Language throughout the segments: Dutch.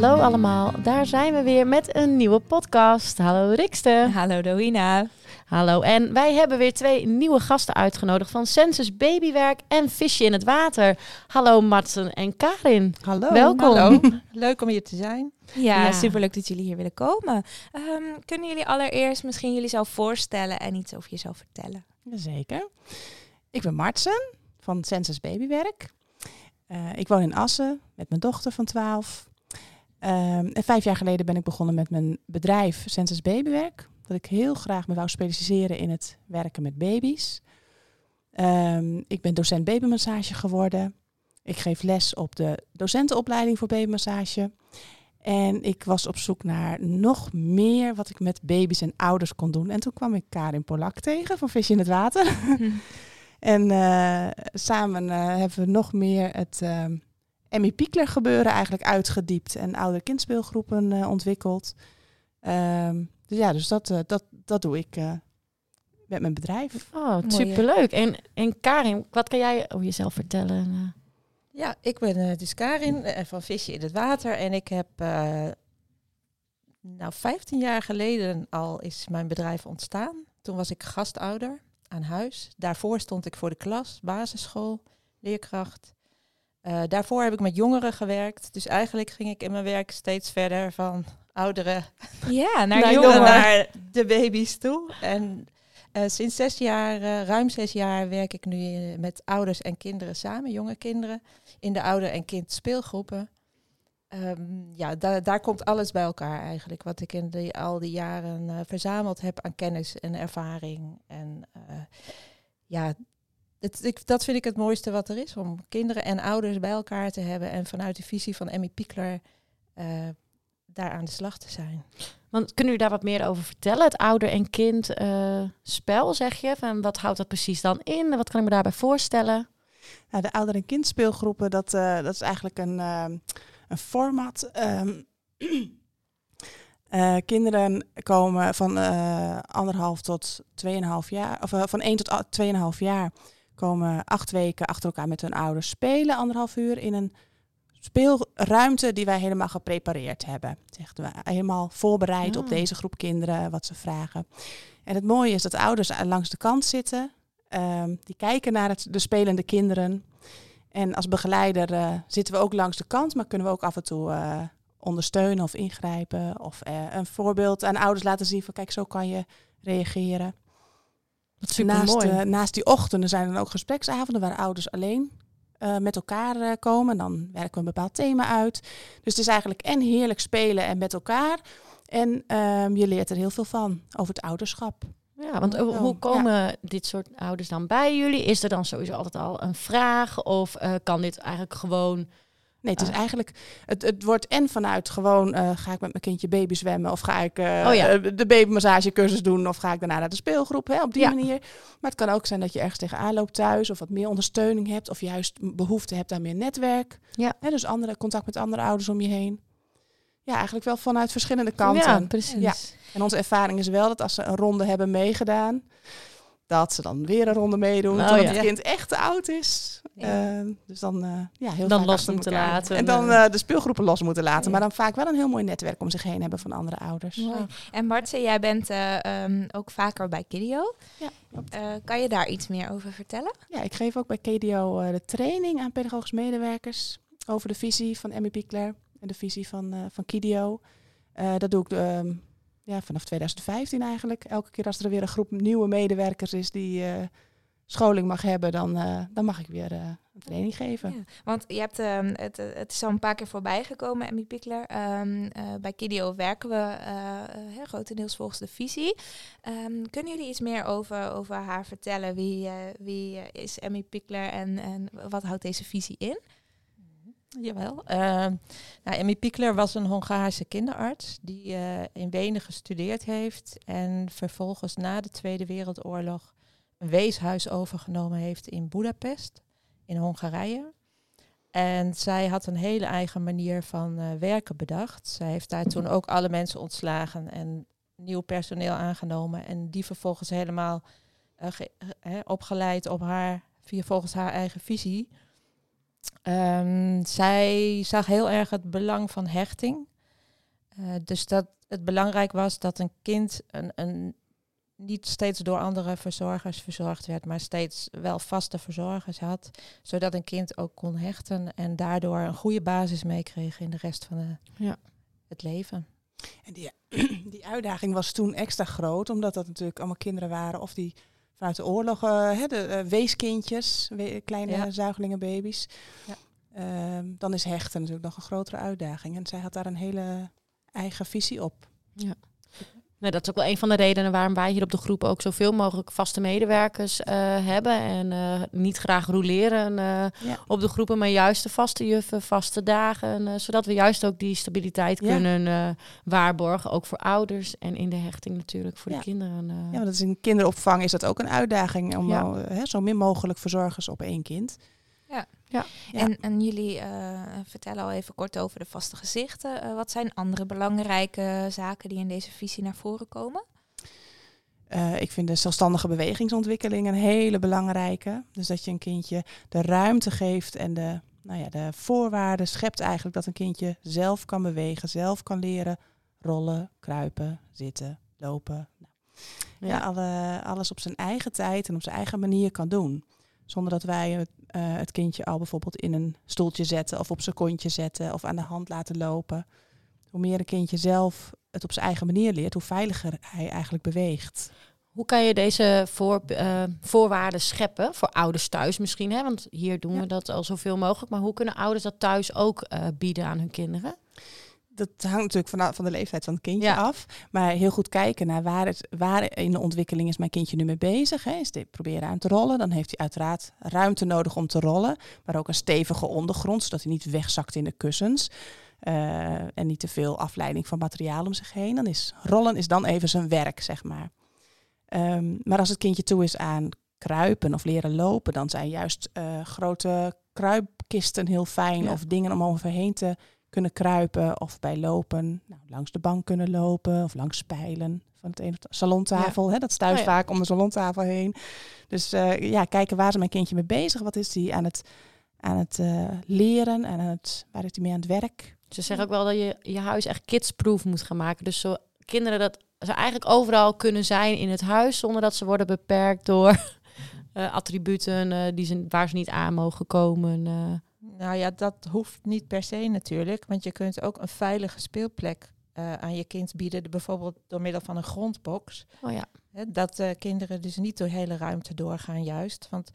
Hallo allemaal, daar zijn we weer met een nieuwe podcast. Hallo Rikste. Hallo Doina. Hallo, en wij hebben weer twee nieuwe gasten uitgenodigd van Census Babywerk en Visje in het Water. Hallo Marten en Karin. Hallo. Welkom. Hallo. Leuk om hier te zijn. Ja, Ja. superleuk dat jullie hier willen komen. Ehm, kunnen jullie allereerst misschien jullie zelf voorstellen en iets over jezelf vertellen? Zeker. Ik ben Martsen van Census Babywerk. Eh, ik woon in Assen met mijn dochter van 12. Ehm, en vijf jaar geleden ben ik begonnen met mijn bedrijf Census Babywerk. Dat ik heel graag me wou specialiseren in het werken met baby's. Ehm, ik ben docent babymassage geworden. Ik geef les op de docentenopleiding voor babymassage. En ik was op zoek naar nog meer wat ik met baby's en ouders kon doen. En toen kwam ik Karin Polak tegen van Visje in het Water. En eh, samen eh, hebben we nog meer het eh, Emmy Piekler gebeuren eigenlijk uitgediept en oude kindspeelgroepen eh, ontwikkeld. Ehm, dus ja, dus dat, eh, dat, dat doe ik eh, met mijn bedrijf. Oh, superleuk. En, en Karin, wat kan jij over jezelf vertellen? Eh, Ja, ik ben eh, dus Karin eh, van Visje in het Water. En ik heb, eh, nou 15 jaar geleden al is mijn bedrijf ontstaan. Toen was ik gastouder aan huis. Daarvoor stond ik voor de klas, basisschool, leerkracht. Eh, daarvoor heb ik met jongeren gewerkt. Dus eigenlijk ging ik in mijn werk steeds verder van ouderen Ja, naar Naar jongeren. naar de baby's toe. En eh, sinds zes jaar, eh, ruim zes jaar, werk ik nu met ouders en kinderen samen, jonge kinderen, in de ouder- en kind speelgroepen. Ehm, ja, da- daar komt alles bij elkaar eigenlijk, wat ik in al die jaren verzameld heb aan kennis en ervaring. En ja, het, ik, dat vind ik het mooiste wat er is, om kinderen en ouders bij elkaar te hebben en vanuit de visie van Emmy Piekler eh, daar aan de slag te zijn. Want kunnen jullie daar wat meer over vertellen? Het ouder en kind eh, spel, zeg je? Van wat houdt dat precies dan in? Wat kan ik me daarbij voorstellen? Nou, de ouder- en kindspeelgroepen, dat, eh, dat is eigenlijk een, ehm, een format. ehm, eh, kinderen komen van eh, anderhalf tot 2,5 jaar, of van 1 tot a- 2,5 jaar, komen acht weken achter elkaar met hun ouders spelen, anderhalf uur in een speelruimte die wij helemaal geprepareerd hebben. Zegt we helemaal voorbereid op Ah. deze groep kinderen, wat ze vragen. En het mooie is dat ouders langs de kant zitten. Ehm, die kijken naar het, de spelende kinderen. En als begeleider eh, zitten we ook langs de kant, maar kunnen we ook af en toe eh, ondersteunen of ingrijpen. Of eh, een voorbeeld aan ouders laten zien van kijk, zo kan je reageren. Wat Naast, eh, naast die ochtenden zijn er dan ook gespreksavonden waar ouders alleen eh, met elkaar eh, komen. Dan werken we een bepaald thema uit. Dus het is eigenlijk en heerlijk spelen en met elkaar. En ehm, je leert er heel veel van over het ouderschap. Ja, want hoe- ja. komen dit soort ouders dan bij jullie? Is er dan sowieso altijd al een vraag? Of kan dit eigenlijk gewoon... Nee, het is Ah. eigenlijk, het, het wordt en vanuit gewoon, eh, ga ik met mijn kindje baby zwemmen of ga ik eh, Oh ja. eh, de babymassagecursus doen of ga ik daarna naar de speelgroep, hè, op die Ja. manier. Maar het kan ook zijn dat je ergens tegenaan loopt thuis of wat meer ondersteuning hebt of juist behoefte hebt aan meer netwerk. Ja. Hè, dus andere, contact met andere ouders om je heen. Ja, eigenlijk wel vanuit verschillende kanten. Ja, precies. Ja. En onze ervaring is wel dat als ze een ronde hebben meegedaan, dat ze dan weer een ronde meedoen Oh, totdat ja. het kind echt te oud is. Ja. Eh, dus dan, eh, ja, heel Dan los moeten laten. En dan Eh. de speelgroepen los moeten laten. Ja. Maar dan vaak wel een heel mooi netwerk om zich heen hebben van andere ouders. Mooi. En Martse, jij bent eh, ehm, ook vaker bij Kidio. Kan je daar iets meer over vertellen? Ja, ik geef ook bij eh, de training aan pedagogisch medewerkers over de visie van Emmy Piekler en de visie van, van. Eh, dat doe ik ehm, ja, vanaf 2015 eigenlijk. Elke keer als er weer een groep nieuwe medewerkers is die eh, scholing mag hebben, dan, eh, dan mag ik weer eh, een training geven. Ja, want je hebt, ehm, het, het is al een paar keer voorbij gekomen, Emmy Pickler. Ehm, eh, bij Kidio werken we grotendeels volgens de visie. Ehm, kunnen jullie iets meer over, over haar vertellen? Wie, wie is Emmy Pickler en, en wat houdt deze visie in? Jawel. Uh, nou, Emmy Piekler was een Hongaarse kinderarts die eh, in Wenen gestudeerd heeft en vervolgens na de Tweede Wereldoorlog een weeshuis overgenomen heeft in Budapest, in Hongarije. En zij had een hele eigen manier van eh, werken bedacht. Zij heeft daar toen ook alle mensen ontslagen en nieuw personeel aangenomen en die vervolgens helemaal eh, opgeleid op haar, via volgens haar eigen visie. Ehm, zij zag heel erg het belang van hechting. Eh, dus dat het belangrijk was dat een kind een, een, niet steeds door andere verzorgers verzorgd werd, maar steeds wel vaste verzorgers had, zodat een kind ook kon hechten en daardoor een goede basis meekreeg in de rest van de, Ja. het leven. En die, die uitdaging was toen extra groot, omdat dat natuurlijk allemaal kinderen waren of die vanuit de oorlog, eh, hè, de eh, weeskindjes, we- kleine Ja. zuigelingenbaby's. Ja. Ehm, dan is hechten natuurlijk nog een grotere uitdaging. En zij had daar een hele eigen visie op. Nee, dat is ook wel een van de redenen waarom wij hier op de groep ook zoveel mogelijk vaste medewerkers eh, hebben. En eh, niet graag roleren eh, Ja. op de groepen, maar juist de vaste juffen, vaste dagen. eh, zodat we juist ook die stabiliteit Ja. kunnen eh, waarborgen. Ook voor ouders en in de hechting natuurlijk voor Ja. de kinderen. eh. Ja, want dat is in kinderopvang is dat ook een uitdaging om Ja. al, hè, zo min mogelijk verzorgers op één kind. Ja. Ja. En, en jullie eh, vertellen al even kort over de vaste gezichten. Eh, wat zijn andere belangrijke zaken die in deze visie naar voren komen? Eh, ik vind de zelfstandige bewegingsontwikkeling een hele belangrijke. Dus dat je een kindje de ruimte geeft en de, nou ja, de voorwaarden schept eigenlijk dat een kindje zelf kan bewegen, zelf kan leren rollen, kruipen, zitten, lopen. Nou, ja. alle, alles op zijn eigen tijd en op zijn eigen manier kan doen. Zonder dat wij het, eh, het kindje al bijvoorbeeld in een stoeltje zetten of op zijn kontje zetten of aan de hand laten lopen. Hoe meer een kindje zelf het op zijn eigen manier leert, hoe veiliger hij eigenlijk beweegt. Hoe kan je deze voor, eh, voorwaarden scheppen voor ouders thuis misschien? Hè? Want hier doen Ja. we dat al zoveel mogelijk. Maar hoe kunnen ouders dat thuis ook eh, bieden aan hun kinderen? Dat hangt natuurlijk van, van de leeftijd van het kindje Ja. af. Maar heel goed kijken naar waar, het, waar in de ontwikkeling is mijn kindje nu mee bezig. Hè. Is dit proberen aan te rollen, dan heeft hij uiteraard ruimte nodig om te rollen. Maar ook een stevige ondergrond, zodat hij niet wegzakt in de kussens. Eh, en niet te veel afleiding van materiaal om zich heen. Dan is rollen is dan even zijn werk, zeg maar. Ehm, maar als het kindje toe is aan kruipen of leren lopen, dan zijn juist eh, grote kruipkisten heel fijn. Ja. Of dingen om overheen te kunnen kruipen of bij lopen nou, langs de bank kunnen lopen of langs spijlen van het ene salontafel. Hè, dat stuit Oh ja. vaak om de salontafel heen. Dus eh, ja, kijken waar is mijn kindje mee bezig? Wat is hij aan het, aan het eh, leren? En aan het, waar is hij mee aan het werk? Ze zeggen ook wel dat je je huis echt kidsproof moet gaan maken. Dus zo kinderen dat ze eigenlijk overal kunnen zijn in het huis zonder dat ze worden beperkt door eh, attributen die ze, waar ze niet aan mogen komen. Nou ja, dat hoeft niet per se natuurlijk, want je kunt ook een veilige speelplek eh, aan je kind bieden, de- bijvoorbeeld door middel van een grondbox. Oh ja. Dat eh, kinderen dus niet door hele ruimte doorgaan juist. Want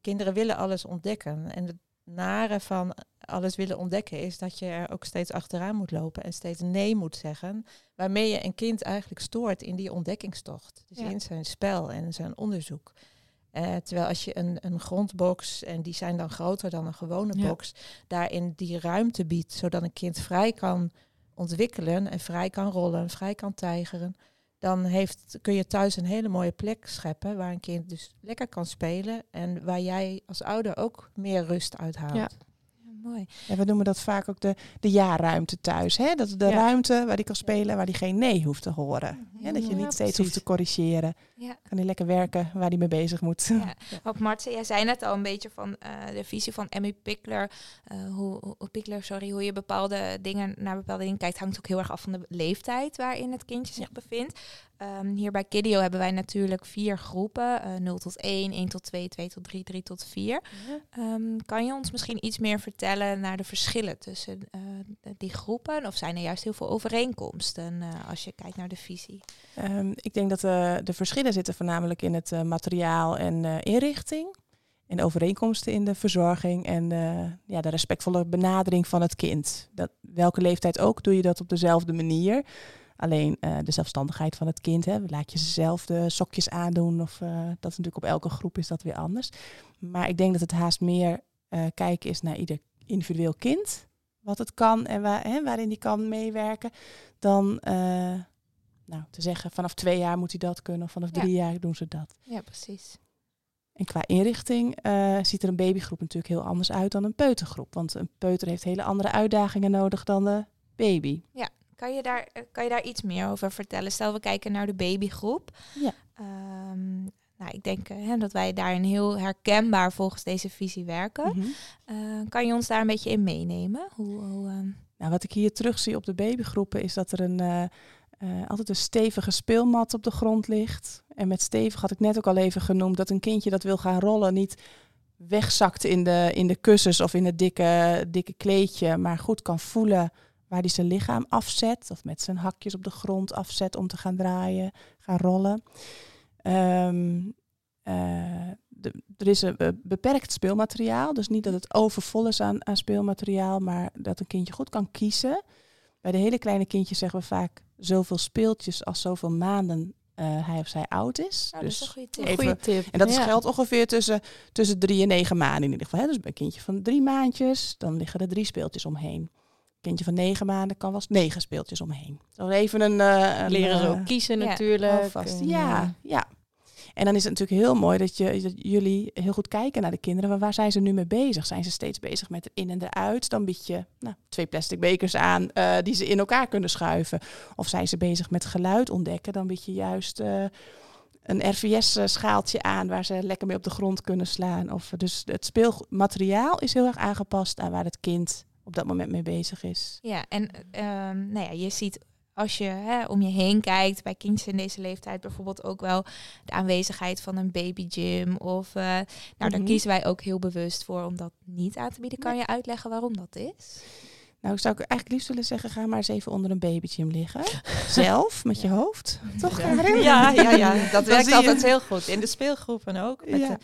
kinderen willen alles ontdekken. En het nare van alles willen ontdekken is dat je er ook steeds achteraan moet lopen en steeds nee moet zeggen. Waarmee je een kind eigenlijk stoort in die ontdekkingstocht. Dus Ja. in zijn spel en zijn onderzoek. Eh, terwijl als je een, een grondbox, en die zijn dan groter dan een gewone Ja. box, daarin die ruimte biedt, zodat een kind vrij kan ontwikkelen en vrij kan rollen, vrij kan tijgeren dan heeft, kun je thuis een hele mooie plek scheppen waar een kind dus lekker kan spelen en waar jij als ouder ook meer rust uithaalt. Ja. Ja, mooi. Ja, we noemen dat vaak ook de, de ja-ruimte thuis. Hè? Dat is de Ja. ruimte waar hij kan spelen, waar hij geen nee hoeft te horen. Hè? Dat je Ja, niet steeds hoeft te corrigeren. Ja. Kan hij lekker werken waar hij mee bezig moet. Ja. Want Martse, jij zei net al een beetje van eh, de visie van Emmy Pickler. eh, hoe, hoe, Pickler, sorry, hoe je bepaalde dingen naar bepaalde dingen kijkt, hangt ook heel erg af van de leeftijd waarin het kindje zich bevindt. Ehm, hier bij Kidio hebben wij natuurlijk vier groepen: eh 0 tot 1, 1 tot 2, 2 tot 3, 3 tot 4. Ehm, kan je ons misschien iets meer vertellen naar de verschillen tussen eh, die groepen? Of zijn er juist heel veel overeenkomsten eh, als je kijkt naar de visie? Ehm, ik denk dat eh, de verschillen zitten voornamelijk in het eh, materiaal en eh, inrichting. En de overeenkomsten in de verzorging en eh, ja, de respectvolle benadering van het kind. Dat, welke leeftijd ook doe je dat op dezelfde manier. Alleen eh, de zelfstandigheid van het kind. Hè. Laat je ze zelf de sokjes aandoen. Of, eh, dat is natuurlijk op elke groep is dat weer anders. Maar ik denk dat het haast meer eh, kijken is naar ieder individueel kind. Wat het kan en waar, hè, waarin die kan meewerken. Dan nou, te zeggen vanaf twee jaar moet hij dat kunnen. Of vanaf Ja. drie jaar doen ze dat. Ja, precies. En qua inrichting ziet er een babygroep natuurlijk heel anders uit dan een peutergroep. Want een peuter heeft hele andere uitdagingen nodig dan de baby. Kan je, daar, eh, kan je daar iets meer over vertellen? Stel, we kijken naar de babygroep. Ja. Ehm, nou, ik denk eh, hè, dat wij daarin heel herkenbaar volgens deze visie werken. Mhm. Eh, kan je ons daar een beetje in meenemen? Hoe, hoe, ehm, Nou, wat ik hier terug zie op de babygroepen is dat er een, altijd een stevige speelmat op de grond ligt. En met stevig had ik net ook al even genoemd dat een kindje dat wil gaan rollen niet wegzakt in de, in de kussens of in het dikke, dikke kleedje, maar goed kan voelen waar hij zijn lichaam afzet of met zijn hakjes op de grond afzet om te gaan draaien, gaan rollen. Ehm, eh, de- er is een beperkt speelmateriaal, dus niet dat het overvol is aan, aan speelmateriaal, maar dat een kindje goed kan kiezen. Bij de hele kleine kindjes zeggen we vaak zoveel speeltjes als zoveel maanden eh, hij of zij oud is. Nou, dat is dus een goede tip. even- Goeie tip. en dat is Ja. geldt ongeveer tussen, tussen drie en negen maanden in ieder geval. Hè? Dus bij een kindje van drie maandjes, dan liggen er drie speeltjes omheen. Kindje van negen maanden kan wel eens negen speeltjes omheen. Zo even een... eh, een Leren ze eh, ook kiezen ja, natuurlijk. alvast. En, Ja, eh, ja. En dan is het natuurlijk heel mooi dat, je, dat jullie heel goed kijken naar de kinderen. Maar waar zijn ze nu mee bezig? Zijn ze steeds bezig met erin en eruit? Dan bied je nou, twee plastic bekers aan eh, die ze in elkaar kunnen schuiven. Of zijn ze bezig met geluid ontdekken? Dan bied je juist eh, een RVS-schaaltje aan waar ze lekker mee op de grond kunnen slaan. Of, dus het speelmateriaal is heel erg aangepast aan waar het kind op dat moment mee bezig is. Ja, en ehm, nou ja, je ziet als je hè, om je heen kijkt bij kindjes in deze leeftijd bijvoorbeeld ook wel de aanwezigheid van een baby gym of eh, nou daar Mhm. kiezen wij ook heel bewust voor om dat niet aan te bieden. Kan je uitleggen waarom dat is? Nou, ik zou ik eigenlijk liefst willen zeggen, ga maar eens even onder een babygym liggen. Zelf, met je hoofd. Toch, Karin? Ja, ja, ja, dat werkt altijd heel goed. In de speelgroepen ook. Met Ja. de,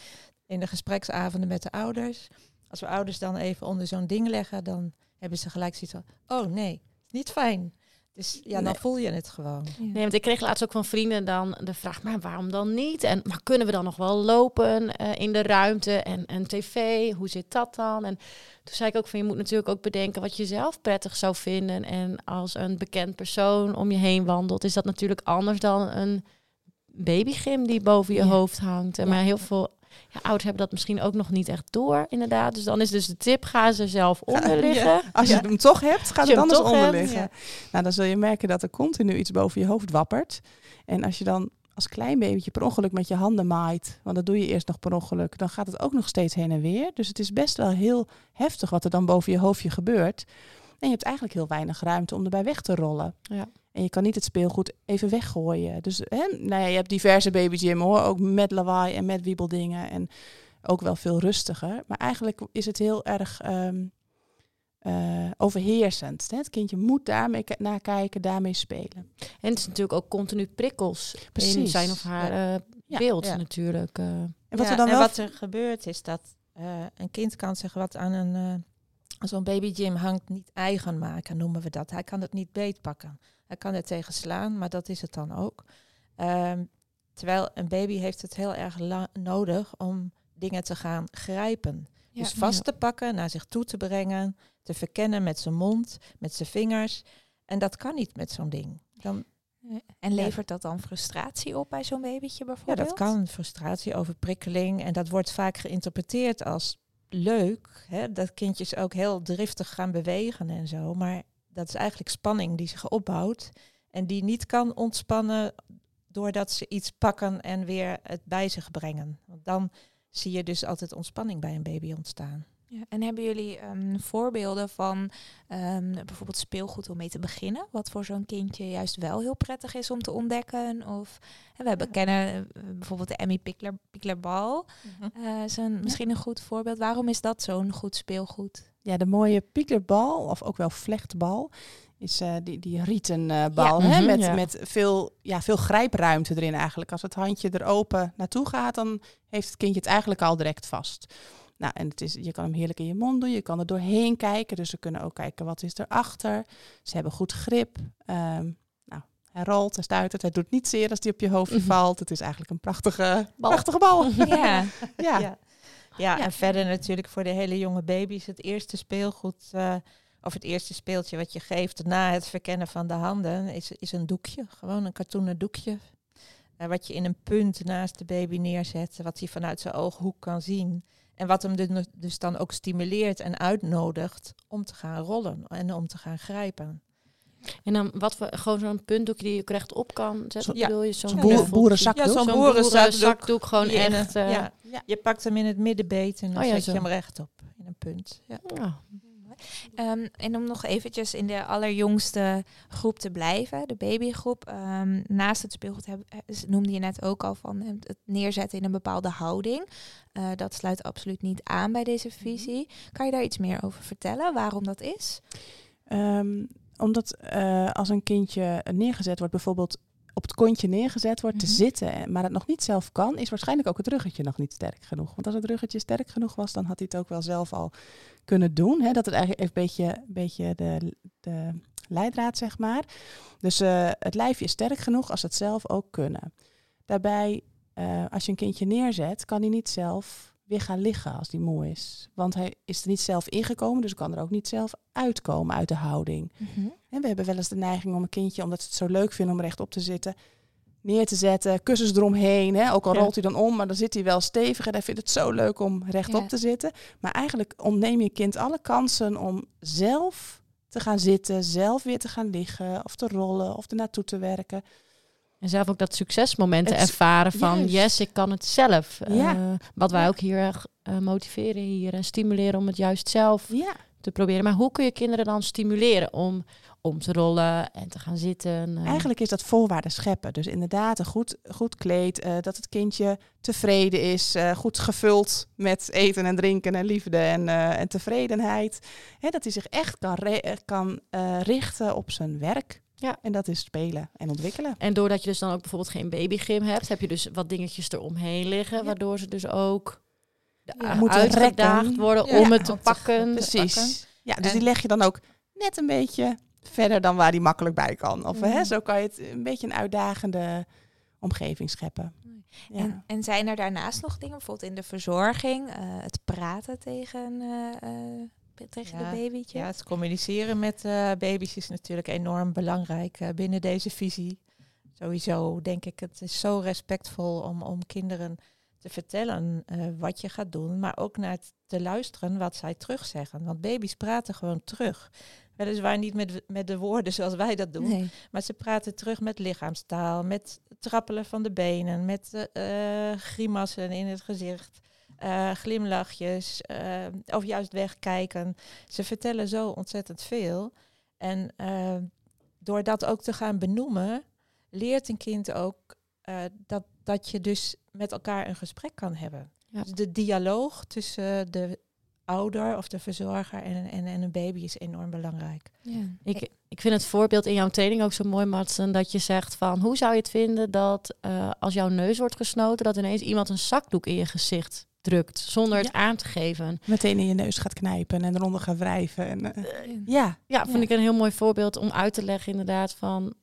in de gespreksavonden met de ouders. Als we ouders dan even onder zo'n ding leggen, dan hebben ze gelijk zoiets van... Oh nee, niet fijn. Dus ja, dan Nee. voel je het gewoon. Ja. Nee, want ik kreeg laatst ook van vrienden dan de vraag, maar waarom dan niet? En maar kunnen we dan nog wel lopen eh, in de ruimte en en tv? Hoe zit dat dan? En toen zei ik ook van, je moet natuurlijk ook bedenken wat je zelf prettig zou vinden. En als een bekend persoon om je heen wandelt, is dat natuurlijk anders dan een babygym die boven je Ja. hoofd hangt. En Ja. Maar heel veel ja, ouders hebben dat misschien ook nog niet echt door, inderdaad. Dus dan is dus de tip, ga ze zelf onder liggen. Als je Ja. hem toch hebt, je het anders toch onder hebt, liggen. ja. Nou, dan zul je merken dat er continu iets boven je hoofd wappert. En als je dan als klein babytje per ongeluk met je handen maait, want dat doe je eerst nog per ongeluk, dan gaat het ook nog steeds heen en weer. Dus het is best wel heel heftig wat er dan boven je hoofdje gebeurt. En je hebt eigenlijk heel weinig ruimte om erbij weg te rollen. Ja. En je kan niet het speelgoed even weggooien. Dus hè, nou ja, je hebt diverse babygym hoor, ook met lawaai en met wiebeldingen. En ook wel veel rustiger. Maar eigenlijk is het heel erg ehm, eh, overheersend. Hè? Het kindje moet daarmee naar kijken, daarmee spelen. En het is natuurlijk ook continu prikkels in Precies. zijn of haar eh, Ja. beeld Ja. natuurlijk. eh. En wat Ja, er dan en wel wat er gebeurt is dat eh, een kind kan zich wat aan een eh, zo'n babygym hangt niet eigen maken, noemen we dat. Hij kan het niet beetpakken. Hij kan er tegen slaan, maar dat is het dan ook. Ehm, terwijl een baby heeft het heel erg nodig om dingen te gaan grijpen. Ja. dus vast te pakken, naar zich toe te brengen, te verkennen met zijn mond, met zijn vingers. En dat kan niet met zo'n ding. Dan, En levert dat dan frustratie op bij zo'n babytje Ja, bijvoorbeeld? dat kan. Frustratie, overprikkeling. En dat wordt vaak geïnterpreteerd als leuk. Hè? Dat kindjes ook heel driftig gaan bewegen en zo. Maar dat is eigenlijk spanning die zich opbouwt. En die niet kan ontspannen doordat ze iets pakken en weer het bij zich brengen. Want dan zie je dus altijd ontspanning bij een baby ontstaan. Ja, en hebben jullie ehm, voorbeelden van ehm, bijvoorbeeld speelgoed om mee te beginnen? Wat voor zo'n kindje juist wel heel prettig is om te ontdekken? Of we hebben, kennen eh, bijvoorbeeld de Emmy Pickler, Picklerbal. Eh, is een, misschien een goed voorbeeld. Waarom is dat zo'n goed speelgoed? Ja, de mooie piekerbal, of ook wel vlechtbal, is eh, die, die rieten eh, bal. Ja, hè? mhm, met, ja. met veel, ja, veel grijpruimte erin eigenlijk. Als het handje er open naartoe gaat, dan heeft het kindje het eigenlijk al direct vast. Nou, en het is, je kan hem heerlijk in je mond doen. Je kan er doorheen kijken. Dus ze kunnen ook kijken wat is erachter. Ze hebben goed grip. Ehm, nou, hij rolt, hij stuitert. Hij doet niet zeer als die op je hoofdje Mhm. valt. Het is eigenlijk een prachtige Bal. prachtige bal. Ja, ja. Ja. Ja, en verder natuurlijk voor de hele jonge baby's het eerste speelgoed, eh, of het eerste speeltje wat je geeft na het verkennen van de handen, is, is een doekje. Gewoon een katoenen doekje. Eh, wat je in een punt naast de baby neerzet, wat hij vanuit zijn ooghoek kan zien. En wat hem dus- dus dan ook stimuleert en uitnodigt om te gaan rollen en om te gaan grijpen. En dan wat voor gewoon zo'n puntdoekje die je ook rechtop kan zetten. Bedoel je zo'n boer- boerenzakdoek. Ja, zo'n boerenzakdoek. gewoon echt. eh, ja, Ja. je pakt hem in het middenbeet en dan Oh ja, zet zo. je hem rechtop in een punt. Ja. ja. Ehm, en om nog eventjes in de allerjongste groep te blijven, de babygroep. ehm, naast het speelgoed heb, eh, noemde je net ook al van het neerzetten in een bepaalde houding. Eh, dat sluit absoluut niet aan bij deze visie. Kan je daar iets meer over vertellen, waarom dat is? Ehm, omdat eh, als een kindje neergezet wordt, bijvoorbeeld op het kontje neergezet wordt te Mhm. zitten, maar het nog niet zelf kan, is waarschijnlijk ook het ruggetje nog niet sterk genoeg. Want als het ruggetje sterk genoeg was, dan had hij het ook wel zelf al kunnen doen. Hè? Dat het eigenlijk een beetje, een beetje de, de leidraad, zeg maar. Dus eh, het lijfje is sterk genoeg als het zelf ook kunnen. Daarbij, eh, als je een kindje neerzet, kan hij niet zelf weer gaan liggen als hij moe is. Want hij is er niet zelf ingekomen, dus kan er ook niet zelf uitkomen uit de houding. En we hebben wel eens de neiging om een kindje, omdat ze het zo leuk vinden om rechtop te zitten, neer te zetten, kussens eromheen. Hè? Ook al Ja. rolt hij dan om, maar dan zit hij wel stevig en hij vindt het zo leuk om rechtop Ja. te zitten. Maar eigenlijk ontneem je kind alle kansen om zelf te gaan zitten, zelf weer te gaan liggen of te rollen of er naartoe te werken. En zelf ook dat succesmomenten Het- ervaren van juist. yes, ik kan het zelf. Ja. Eh, wat wij Ja. ook hier erg eh, motiveren hier en stimuleren om het juist zelf Ja, te proberen. Maar hoe kun je kinderen dan stimuleren om om te rollen en te gaan zitten? eh? Eigenlijk is dat voorwaarden scheppen. Dus inderdaad, een goed, goed kleed, dat het kindje tevreden is, goed gevuld met eten en drinken en liefde en, en tevredenheid. Hè, dat hij zich echt kan, kan richten op zijn werk. Ja. En dat is spelen en ontwikkelen. En doordat je dus dan ook bijvoorbeeld geen babygym hebt, heb je dus wat dingetjes eromheen liggen, Ja. waardoor ze dus ook Ja, moeten uitgedaagd worden Ja, om het te pakken. Precies. Ja, dus En- die leg je dan ook net een beetje verder dan waar die makkelijk bij kan. Of Mm. hè, zo kan je het een beetje een uitdagende omgeving scheppen. Ja. En, en zijn er daarnaast nog dingen, bijvoorbeeld in de verzorging, eh, het praten tegen, eh, eh, tegen Ja, de babytje? Ja, het communiceren met eh, baby's is natuurlijk enorm belangrijk eh, binnen deze visie. Sowieso denk ik, het is zo respectvol om, om kinderen te vertellen eh, wat je gaat doen, maar ook naar te luisteren wat zij terugzeggen. Want baby's praten gewoon terug. Weliswaar niet met, met de woorden zoals wij dat doen, Nee. maar ze praten terug met lichaamstaal, met trappelen van de benen, met grimassen in het gezicht, eh, glimlachjes, eh, of juist wegkijken. Ze vertellen zo ontzettend veel. En eh, door dat ook te gaan benoemen, leert een kind ook eh, dat, dat je dus met elkaar een gesprek kan hebben. Ja. Dus de dialoog tussen de ouder of de verzorger en, en, en een baby is enorm belangrijk. Ja. Ik, ik vind het voorbeeld in jouw training ook zo mooi, Matsen, dat je zegt van hoe zou je het vinden dat eh, als jouw neus wordt gesnoten, dat ineens iemand een zakdoek in je gezicht drukt zonder het Ja. aan te geven. Meteen in je neus gaat knijpen en eronder gaat wrijven. En, eh, Ja. ja, Ja, vind Ja. ik een heel mooi voorbeeld om uit te leggen inderdaad van,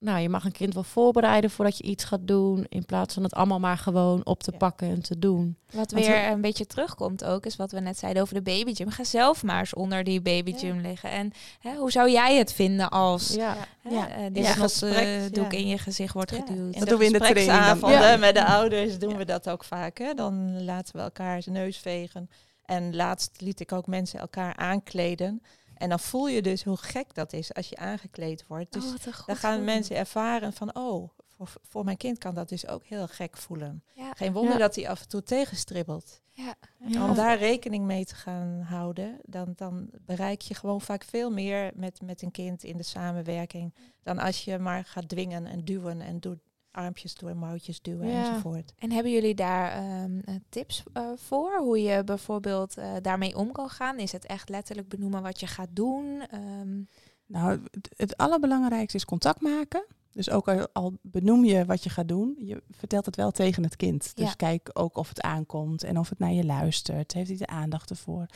nou je mag een kind wel voorbereiden voordat je iets gaat doen, in plaats van het allemaal maar gewoon op te Ja. pakken en te doen. Wat Want weer we- een beetje terugkomt ook, is wat we net zeiden over de babygym. Ga zelf maar eens onder die babygym liggen. En hè, hoe zou jij het vinden als Ja. hè, Ja. eh, Ja. dit ja. in je gezicht wordt Ja. geduwd? Dat doen we in de training dan. gespreksavonden Ja. met de ouders doen we dat ook vaak. Hè? Dan laten we elkaar zijn neus vegen. En laatst liet ik ook mensen elkaar aankleden. En dan voel je dus hoe gek dat is als je aangekleed wordt. Dus Oh, goed dan gaan mensen ervaren van, oh, voor, voor mijn kind kan dat dus ook heel gek voelen. Ja. Geen wonder Ja. dat hij af en toe tegenstribbelt. Ja. Ja. Om daar rekening mee te gaan houden, dan, dan bereik je gewoon vaak veel meer met, met een kind in de samenwerking. Dan als je maar gaat dwingen en duwen en doet armpjes door mouwtjes duwen Ja. enzovoort. En hebben jullie daar ehm, eh, tips eh, voor? Hoe je bijvoorbeeld eh, daarmee om kan gaan? Is het echt letterlijk benoemen wat je gaat doen? Ehm, Nou, het, het allerbelangrijkste is contact maken. Dus ook al, al benoem je wat je gaat doen, je vertelt het wel tegen het kind. Dus Ja. kijk ook of het aankomt en of het naar je luistert. Heeft hij de aandacht ervoor?